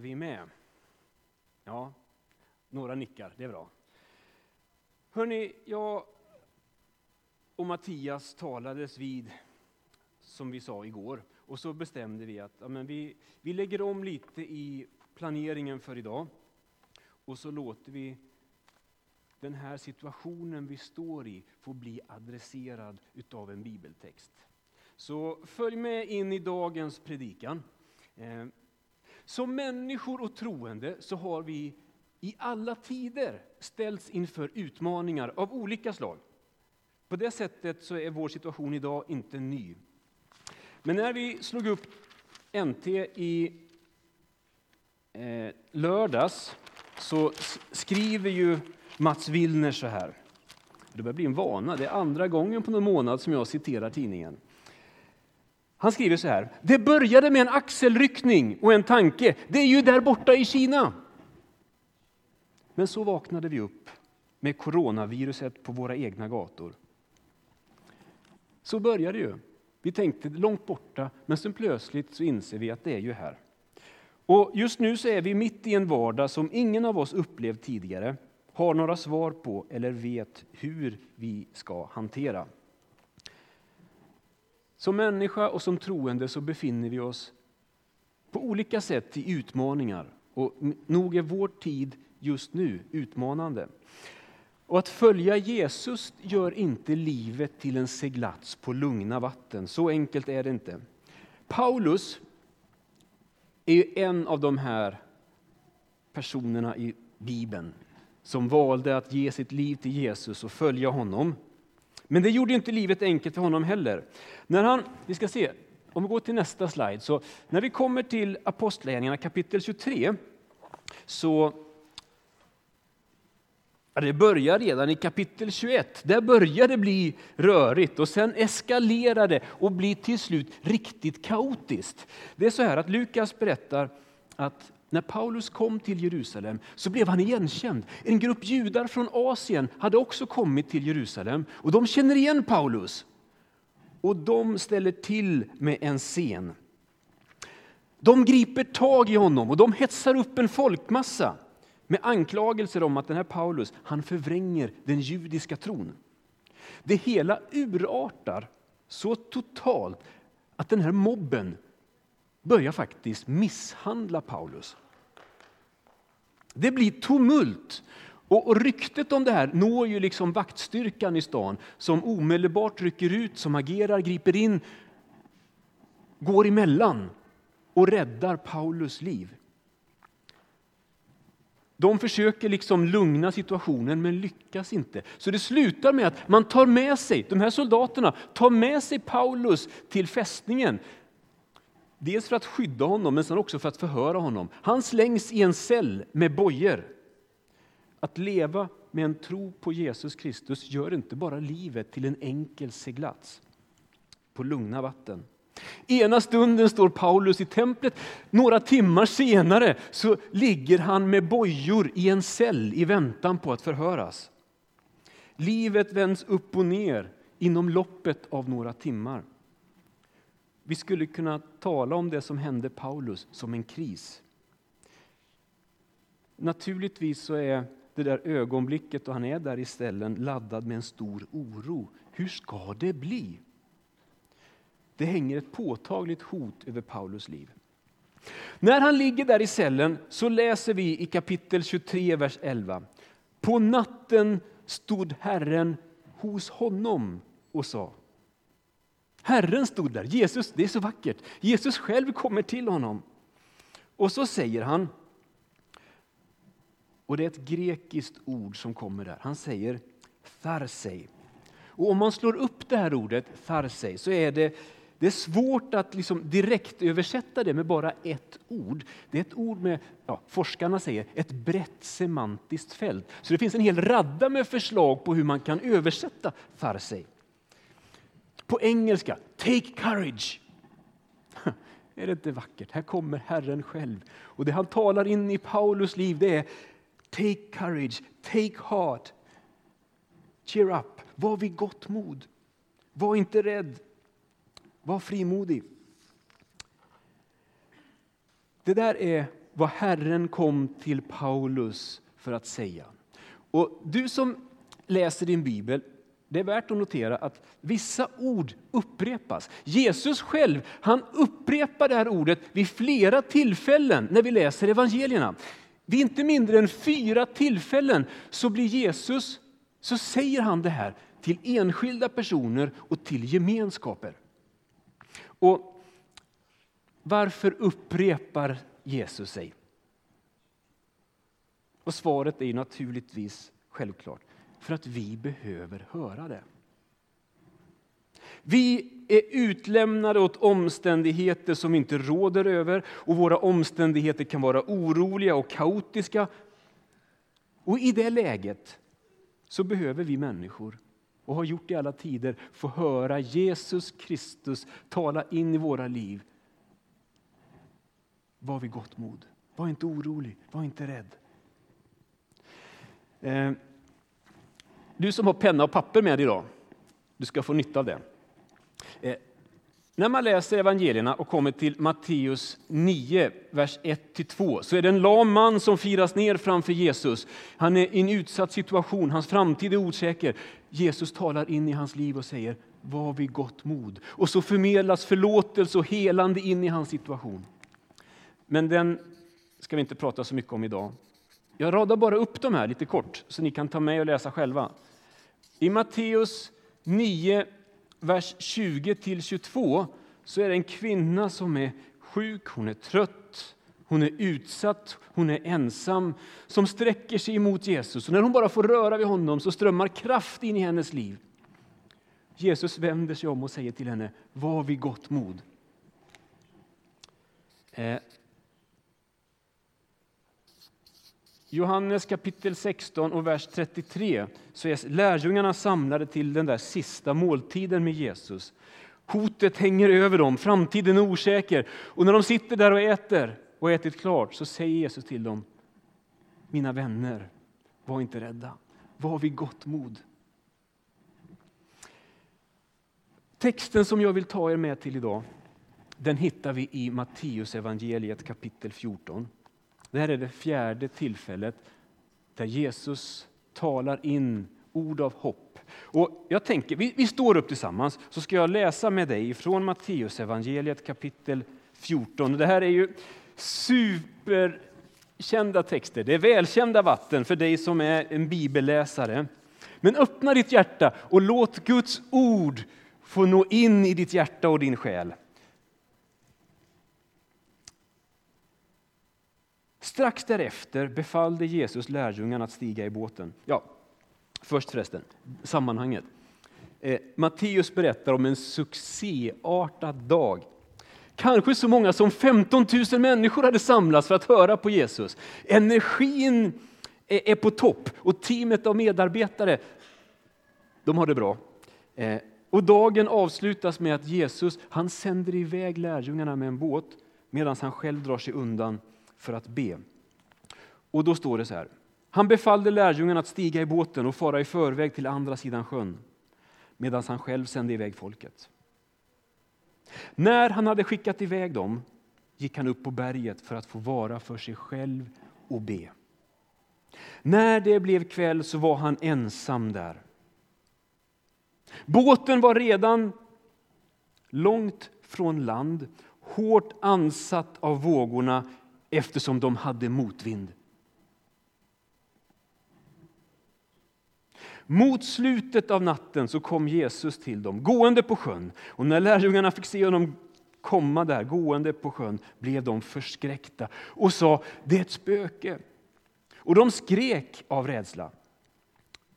Är vi med? Ja, några nickar, det är bra. Hörni, jag och Mattias talades vid, som vi sa igår, och så bestämde vi att ja, men vi, vi lägger om lite i planeringen för idag. Och så låter vi den här situationen vi står i få bli adresserad utav en bibeltext. Så följ med in i dagens predikan. Eh, som människor och troende så har vi i alla tider ställts inför utmaningar av olika slag. På det sättet så är vår situation idag inte ny. Men när vi slog upp NT i eh, lördags så skriver ju Mats Willner så här. Det börjar bli en vana, det är andra gången på någon månad som jag citerar tidningen. Han skriver så här. Det började med en axelryckning och en tanke. Det är ju där borta i Kina. Men så vaknade vi upp med coronaviruset på våra egna gator. Så började det ju. Vi tänkte långt borta, men sen plötsligt så inser vi att det är ju här. Och just nu så är vi mitt i en vardag som ingen av oss upplevt tidigare, har några svar på eller vet hur vi ska hantera. Som människa och som troende så befinner vi oss på olika sätt i utmaningar. Och nog är vår tid just nu utmanande. Och att följa Jesus gör inte livet till en seglats på lugna vatten. Så enkelt är det inte. Paulus är en av de här personerna i Bibeln som valde att ge sitt liv till Jesus och följa honom. Men det gjorde inte livet enkelt för honom heller. När han, vi ska se, om vi går till nästa slide, så när vi kommer till Apostlagärningarna kapitel 23 så Ja, det börjar redan i kapitel 21. Där börjar det bli rörigt och sen eskalerar det och blir till slut riktigt kaotiskt. Det är så här att Lukas berättar att när Paulus kom till Jerusalem så blev han igenkänd. En grupp judar från Asien hade också kommit till Jerusalem och de känner igen Paulus. Och de ställer till med en scen. De griper tag i honom och de hetsar upp en folkmassa med anklagelser om att den här Paulus han förvränger den judiska tron. Det hela urartar så totalt att den här mobben börjar faktiskt misshandla Paulus. Det blir tumult. Och, ryktet om det här når ju liksom vaktstyrkan i stan som omedelbart rycker ut, som agerar, griper in, går emellan och räddar Paulus liv. De försöker liksom lugna situationen men lyckas inte. Så det slutar med att man tar med sig, de här soldaterna tar med sig Paulus till fästningen. Dels för att skydda honom men sen också för att förhöra honom. Han slängs i en cell med bojor. Att leva med en tro på Jesus Kristus gör inte bara livet till en enkel seglats på lugna vatten. Ena stunden står Paulus i templet, några timmar senare så ligger han med bojor i en cell i väntan på att förhöras. Livet vänds upp och ner inom loppet av några timmar. Vi skulle kunna tala om det som hände Paulus som en kris. Naturligtvis så är det där ögonblicket då han är där i ställen laddad med en stor oro. Hur ska det bli? Det hänger ett påtagligt hot över Paulus liv. När han ligger där i cellen så läser vi i kapitel 23, vers 11. På natten stod Herren hos honom och sa. Herren stod där, Jesus, det är så vackert. Jesus själv kommer till honom. Och så säger han, och det är ett grekiskt ord som kommer där. Han säger tharsei. Och om man slår upp det här ordet tharsei så är det det är svårt att liksom direkt översätta det med bara ett ord. Det är ett ord med, ja, forskarna säger, ett brett semantiskt fält. Så det finns en hel radda med förslag på hur man kan översätta Farsej. På engelska, take courage. Är det inte vackert? Här kommer Herren själv. Och det han talar in i Paulus liv det är take courage, take heart, cheer up, var vid gott mod. Var inte rädd, var frimodig. Det där är vad Herren kom till Paulus för att säga. Och du som läser din bibel, det är värt att notera att vissa ord upprepas. Jesus själv han upprepar det här ordet vid flera tillfällen när vi läser evangelierna. Vid inte mindre än fyra tillfällen så blir Jesus, så säger han det här till enskilda personer och till gemenskaper. Och varför upprepar Jesus sig? Och svaret är naturligtvis självklart, för att vi behöver höra det. Vi är utlämnade åt omständigheter som vi inte råder över och våra omständigheter kan vara oroliga och kaotiska. Och i det läget så behöver vi människor, och har gjort i alla tider, få höra Jesus Kristus tala in i våra liv. Var vid gott mod. Var inte orolig, var inte rädd. Eh, du som har penna och papper med idag, du ska få nytta av det. Eh, när man läser evangelierna och kommer till Matteus 9, vers 1-2 så är det en lam man som firas ner framför Jesus. Han är i en utsatt situation, hans framtid är osäker. Jesus talar in i hans liv och säger var vid gott mod. Och så förmedlas förlåtelse och helande in i hans situation. Men den ska vi inte prata så mycket om idag. Jag radar bara upp de här lite kort så ni kan ta med och läsa själva. I Matteus 9, vers 20-22 så är det en kvinna som är sjuk, hon är trött, hon är utsatt, hon är ensam, som sträcker sig emot Jesus. Och när hon bara får röra vid honom så strömmar kraft in i hennes liv. Jesus vänder sig om och säger till henne, var vid gott mod. Eh. Johannes kapitel 16 och vers 33 så är lärjungarna samlade till den där sista måltiden med Jesus. Hotet hänger över dem, framtiden är osäker. Och när de sitter där och äter och ätit klart så säger Jesus till dem, mina vänner, var inte rädda, var vid gott mod. Texten som jag vill ta er med till idag, den hittar vi i Matteus evangeliet kapitel 14. Det här är det fjärde tillfället där Jesus talar in ord av hopp. Och jag tänker, vi, vi står upp tillsammans så ska jag läsa med dig från Matteus evangeliet kapitel 14. Det här är ju superkända texter. Det är välkända vatten för dig som är en bibelläsare. Men öppna ditt hjärta och låt Guds ord få nå in i ditt hjärta och din själ. Strax därefter befallde Jesus lärjungarna att stiga i båten. Ja, först förresten, sammanhanget. Eh, Matteus berättar om en succéartad dag. Kanske så många som 15 000 människor hade samlats för att höra på Jesus. Energin är, är på topp och teamet av medarbetare de har det bra. Eh, och dagen avslutas med att Jesus han sänder iväg lärjungarna med en båt medan han själv drar sig undan för att be. Och då står det så här. Han befallde lärjungarna att stiga i båten och fara i förväg till andra sidan sjön medan han själv sände iväg folket. När han hade skickat iväg dem gick han upp på berget för att få vara för sig själv och be. När det blev kväll så var han ensam där. Båten var redan långt från land, hårt ansatt av vågorna eftersom de hade motvind. Mot slutet av natten så kom Jesus till dem, gående på sjön. Och när lärjungarna fick se honom komma där, gående på sjön, blev de förskräckta och sa, det är ett spöke. Och de skrek av rädsla.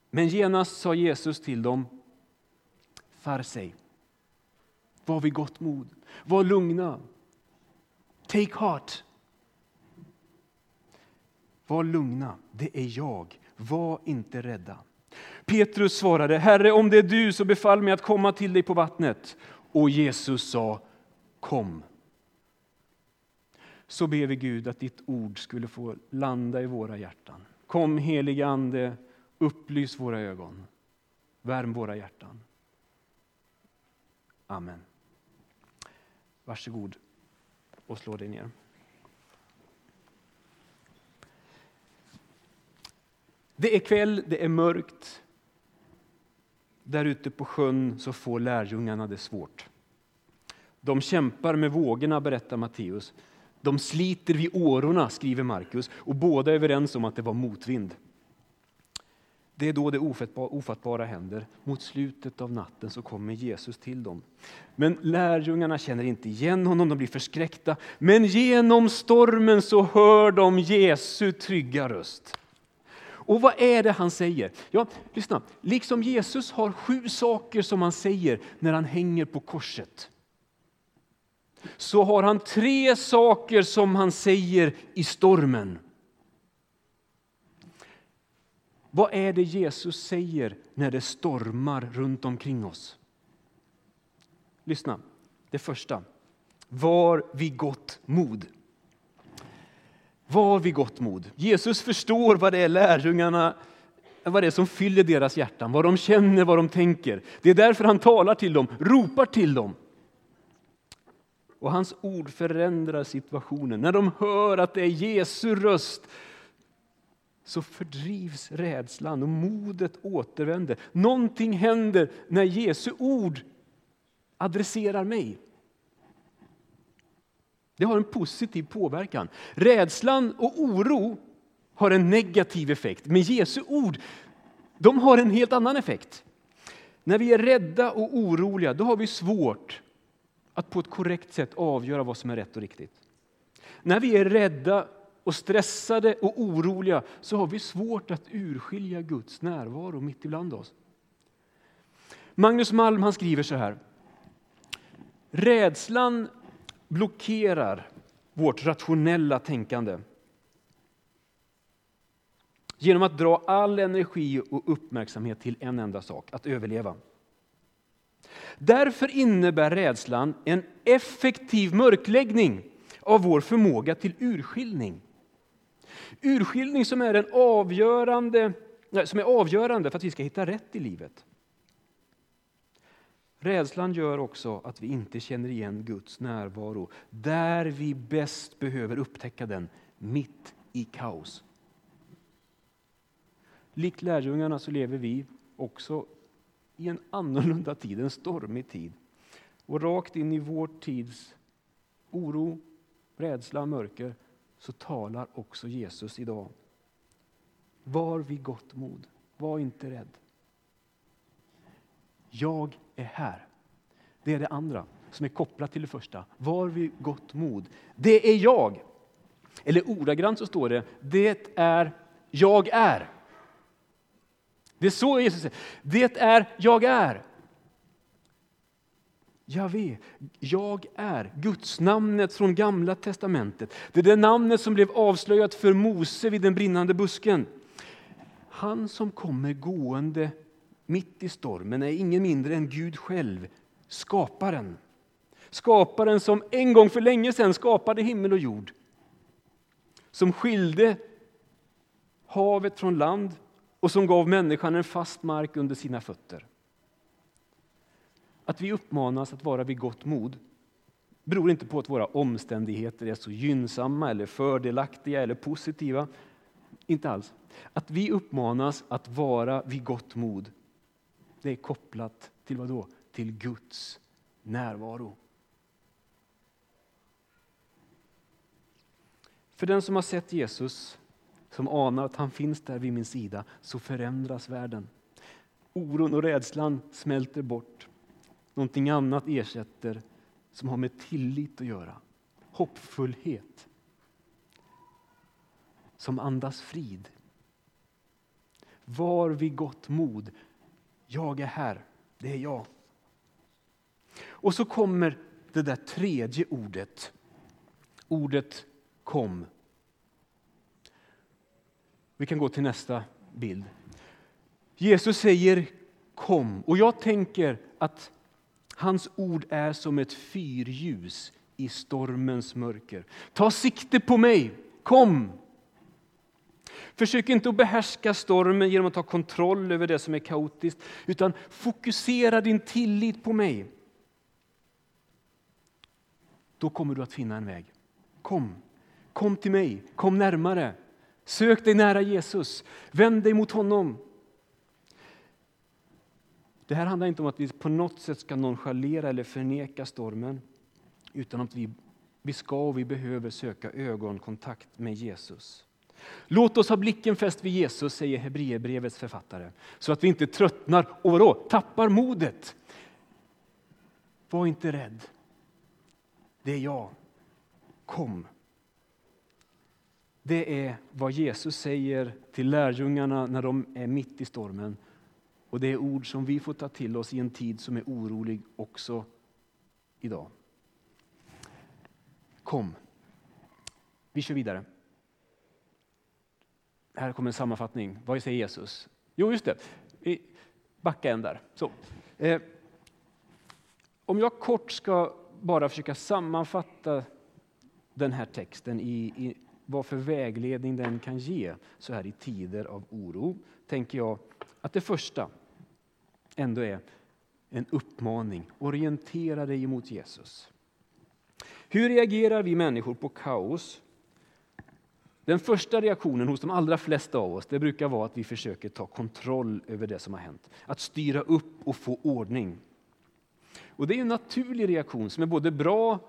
Men genast sa Jesus till dem, farsej, var vid gott mod, var lugna, take heart. Var lugna, det är jag, var inte rädda. Petrus svarade, Herre, om det är du så befall mig att komma till dig på vattnet. Och Jesus sa, kom. Så ber vi Gud att ditt ord skulle få landa i våra hjärtan. Kom helige Ande, upplys våra ögon, värm våra hjärtan. Amen. Varsågod och slå dig ner. Det är kväll, det är mörkt. Där ute på sjön så får lärjungarna det svårt. De kämpar med vågorna, berättar Matteus. De sliter vid årorna, skriver Markus, och båda är överens om att det var motvind. Det är då det ofattbara händer. Mot slutet av natten så kommer Jesus till dem. Men lärjungarna känner inte igen honom, de blir förskräckta. Men genom stormen så hör de Jesu trygga röst. Och vad är det han säger? Ja, lyssna. Liksom Jesus har sju saker som han säger när han hänger på korset så har han tre saker som han säger i stormen. Vad är det Jesus säger när det stormar runt omkring oss? Lyssna. Det första. Var vid gott mod. Var vid gott mod. Jesus förstår vad det är lärjungarna vad det är som fyller deras hjärtan, vad de känner, vad de tänker. Det är därför han talar till dem, ropar till dem. Och hans ord förändrar situationen. När de hör att det är Jesu röst så fördrivs rädslan och modet återvänder. Någonting händer när Jesu ord adresserar mig. Det har en positiv påverkan. Rädslan och oro har en negativ effekt, men Jesu ord de har en helt annan effekt. När vi är rädda och oroliga då har vi svårt att på ett korrekt sätt avgöra vad som är rätt och riktigt. När vi är rädda och stressade och oroliga så har vi svårt att urskilja Guds närvaro mitt ibland oss. Magnus Malm han skriver så här. Rädslan blockerar vårt rationella tänkande genom att dra all energi och uppmärksamhet till en enda sak, att överleva. Därför innebär rädslan en effektiv mörkläggning av vår förmåga till urskiljning. Urskiljning som är, en avgörande, som är avgörande för att vi ska hitta rätt i livet. Rädslan gör också att vi inte känner igen Guds närvaro där vi bäst behöver upptäcka den, mitt i kaos. Likt lärjungarna så lever vi också i en annorlunda tid, en stormig tid. Och rakt in i vår tids oro, rädsla, och mörker så talar också Jesus idag. Var vid gott mod, var inte rädd. Jag är här. Det är det andra som är kopplat till det första. Var vid gott mod. Det är jag. Eller ordagrant så står det, det är jag är. Det är så Jesus säger. Det är jag är. Javé, jag är. Guds namnet från Gamla testamentet. Det är det namnet som blev avslöjat för Mose vid den brinnande busken. Han som kommer gående mitt i stormen är ingen mindre än Gud själv, skaparen. Skaparen som en gång för länge sedan skapade himmel och jord. Som skilde havet från land och som gav människan en fast mark under sina fötter. Att vi uppmanas att vara vid gott mod beror inte på att våra omständigheter är så gynnsamma, eller fördelaktiga eller positiva. Inte alls. Att vi uppmanas att vara vid gott mod det är kopplat till vad då? Till Guds närvaro. För den som har sett Jesus som anar att han finns där vid min sida, så förändras världen. Oron och rädslan smälter bort. Någonting annat ersätter som har med tillit att göra. Hoppfullhet. Som andas frid. Var vid gott mod. Jag är här, det är jag. Och så kommer det där tredje ordet. Ordet kom. Vi kan gå till nästa bild. Jesus säger kom. Och jag tänker att hans ord är som ett fyrljus i stormens mörker. Ta sikte på mig, kom! Försök inte att behärska stormen genom att ta kontroll över det som är kaotiskt, utan fokusera din tillit på mig. Då kommer du att finna en väg. Kom, kom till mig, kom närmare. Sök dig nära Jesus. Vänd dig mot honom. Det här handlar inte om att vi på något sätt ska nonchalera eller förneka stormen, utan att vi, vi ska och vi behöver söka ögonkontakt med Jesus. Låt oss ha blicken fäst vid Jesus, säger Hebreerbrevets författare, så att vi inte tröttnar och vadå, tappar modet. Var inte rädd. Det är jag. Kom. Det är vad Jesus säger till lärjungarna när de är mitt i stormen. Och det är ord som vi får ta till oss i en tid som är orolig också idag. Kom. Vi kör vidare. Här kommer en sammanfattning. Vad säger Jesus? Jo, just det. Backa en där. Så. Eh, om jag kort ska bara försöka sammanfatta den här texten i, i vad för vägledning den kan ge så här i tider av oro, tänker jag att det första ändå är en uppmaning. Orientera dig mot Jesus. Hur reagerar vi människor på kaos? Den första reaktionen hos de allra flesta av oss det brukar vara att vi försöker ta kontroll över det som har hänt. Att styra upp och få ordning. Och Det är en naturlig reaktion som är både bra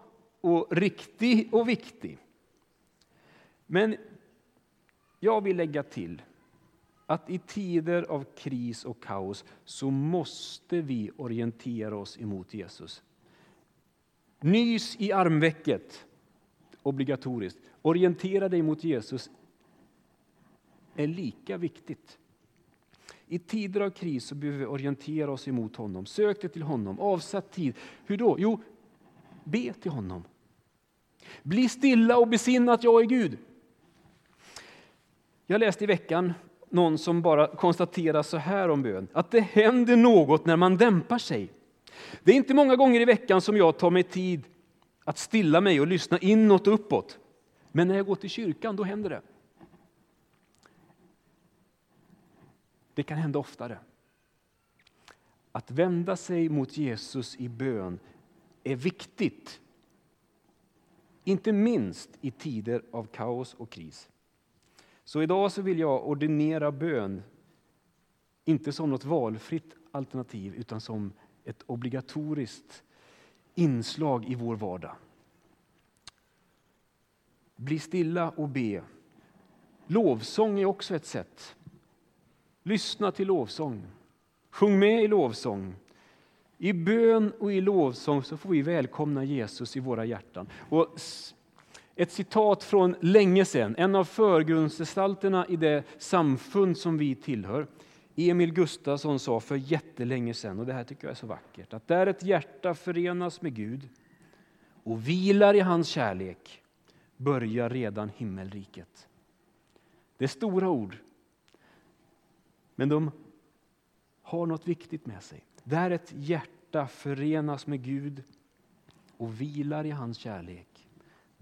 och riktig och viktig. Men jag vill lägga till att i tider av kris och kaos så måste vi orientera oss emot Jesus. Nys i armvecket, obligatoriskt. Orientera dig mot Jesus är lika viktigt. I tider av kris så behöver vi orientera oss emot honom. Sök dig till honom, avsätt tid. Hur då? Jo, be till honom. Bli stilla och besinna att jag är Gud. Jag läste i veckan någon som bara konstaterar så här om bön, att det händer något när man dämpar sig. Det är inte många gånger i veckan som jag tar mig tid att stilla mig och lyssna inåt och uppåt. Men när jag går till kyrkan, då händer det. Det kan hända oftare. Att vända sig mot Jesus i bön är viktigt. Inte minst i tider av kaos och kris. Så idag så vill jag ordinera bön, inte som något valfritt alternativ utan som ett obligatoriskt inslag i vår vardag. Bli stilla och be. Lovsång är också ett sätt. Lyssna till lovsång. Sjung med i lovsång. I bön och i lovsång så får vi välkomna Jesus i våra hjärtan. Och ett citat från länge sedan, en av förgrundsgestalterna i det samfund som vi tillhör. Emil Gustafsson sa för jättelänge sedan, och det här tycker jag är så vackert, att där ett hjärta förenas med Gud och vilar i hans kärlek börjar redan himmelriket. Det är stora ord, men de har något viktigt med sig. Där ett hjärta förenas med Gud och vilar i hans kärlek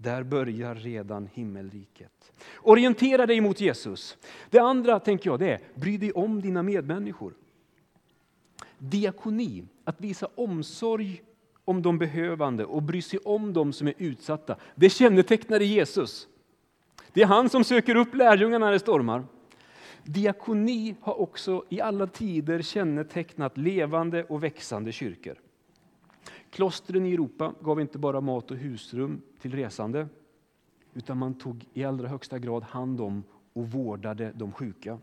där börjar redan himmelriket. Orientera dig mot Jesus. Det andra tänker jag det är, bry dig om dina medmänniskor. Diakoni, att visa omsorg om de behövande och bry sig om dem som är utsatta. Det kännetecknar Jesus. Det är han som söker upp lärjungarna när det stormar. Diakoni har också i alla tider kännetecknat levande och växande kyrkor. Klostren i Europa gav inte bara mat och husrum till resande, utan man tog i allra högsta grad hand om och vårdade de sjuka.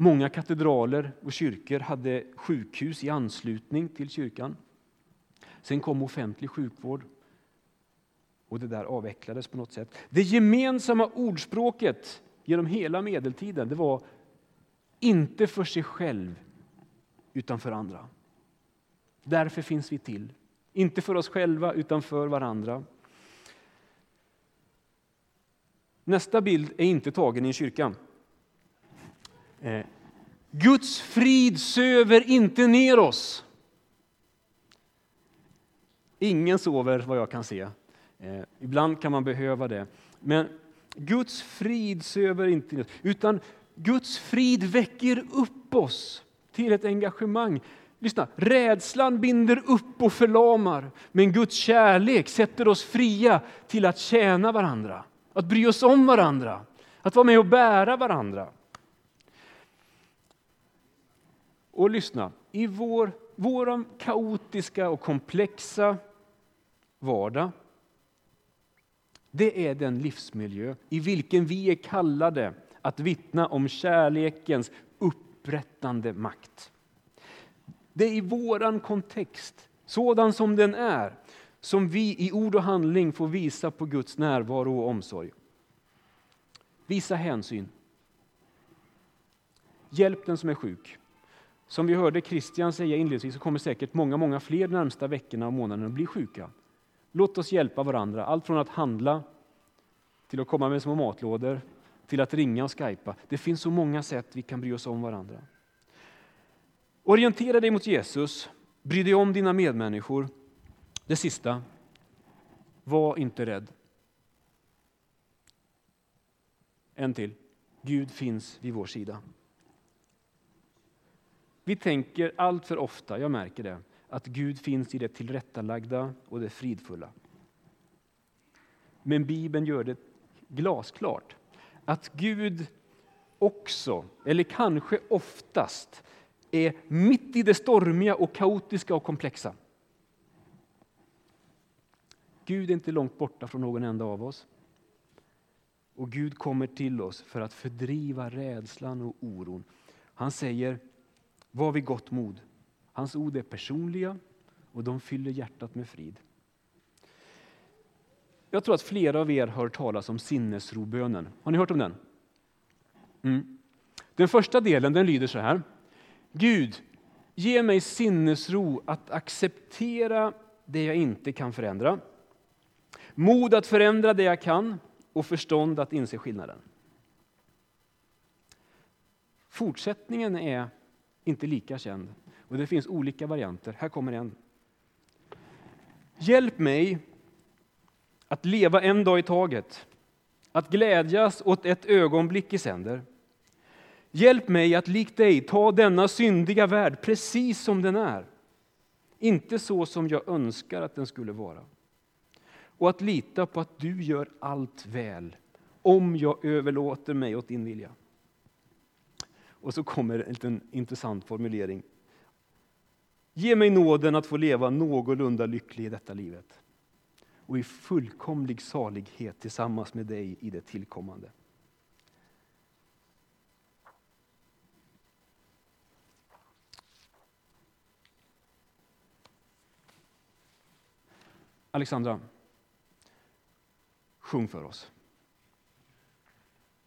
Många katedraler och kyrkor hade sjukhus i anslutning till kyrkan. Sen kom offentlig sjukvård och det där avvecklades på något sätt. Det gemensamma ordspråket genom hela medeltiden det var inte för sig själv utan för andra. Därför finns vi till. Inte för oss själva, utan för varandra. Nästa bild är inte tagen i en kyrka. Eh, Guds frid söver inte ner oss. Ingen sover vad jag kan se. Eh, ibland kan man behöva det. Men Guds frid söver inte ner oss, utan Guds frid väcker upp oss till ett engagemang. Lyssna, rädslan binder upp och förlamar, men Guds kärlek sätter oss fria till att tjäna varandra. att bry oss om varandra, att vara med och bära varandra. Och lyssna, i vår, vår kaotiska och komplexa vardag, det är den livsmiljö i vilken vi är kallade att vittna om kärlekens upprättande makt. Det är i vår kontext, sådan som den är, som vi i ord och handling får visa på Guds närvaro och omsorg. Visa hänsyn. Hjälp den som är sjuk. Som vi hörde Christian säga inledningsvis så kommer säkert många, många fler närmsta veckorna och månaderna att bli sjuka. Låt oss hjälpa varandra, allt från att handla till att komma med små matlådor, till att ringa och skypa. Det finns så många sätt vi kan bry oss om varandra. Orientera dig mot Jesus, bry dig om dina medmänniskor. Det sista, var inte rädd. En till. Gud finns vid vår sida. Vi tänker allt för ofta, jag märker det, att Gud finns i det tillrättalagda och det fridfulla. Men Bibeln gör det glasklart att Gud också, eller kanske oftast, är mitt i det stormiga och kaotiska och komplexa. Gud är inte långt borta från någon enda av oss. Och Gud kommer till oss för att fördriva rädslan och oron. Han säger, var vid gott mod. Hans ord är personliga och de fyller hjärtat med frid. Jag tror att flera av er har hört talas om sinnesrobönen. Har ni hört om den? Mm. Den första delen den lyder så här. Gud, ge mig sinnesro att acceptera det jag inte kan förändra. Mod att förändra det jag kan och förstånd att inse skillnaden. Fortsättningen är inte lika känd och det finns olika varianter. Här kommer en. Hjälp mig att leva en dag i taget, att glädjas åt ett ögonblick i sänder. Hjälp mig att likt dig ta denna syndiga värld precis som den är, inte så som jag önskar att den skulle vara. Och att lita på att du gör allt väl, om jag överlåter mig åt din vilja. Och så kommer en liten intressant formulering. Ge mig nåden att få leva någorlunda lycklig i detta livet och i fullkomlig salighet tillsammans med dig i det tillkommande. Alexandra, sjung för oss.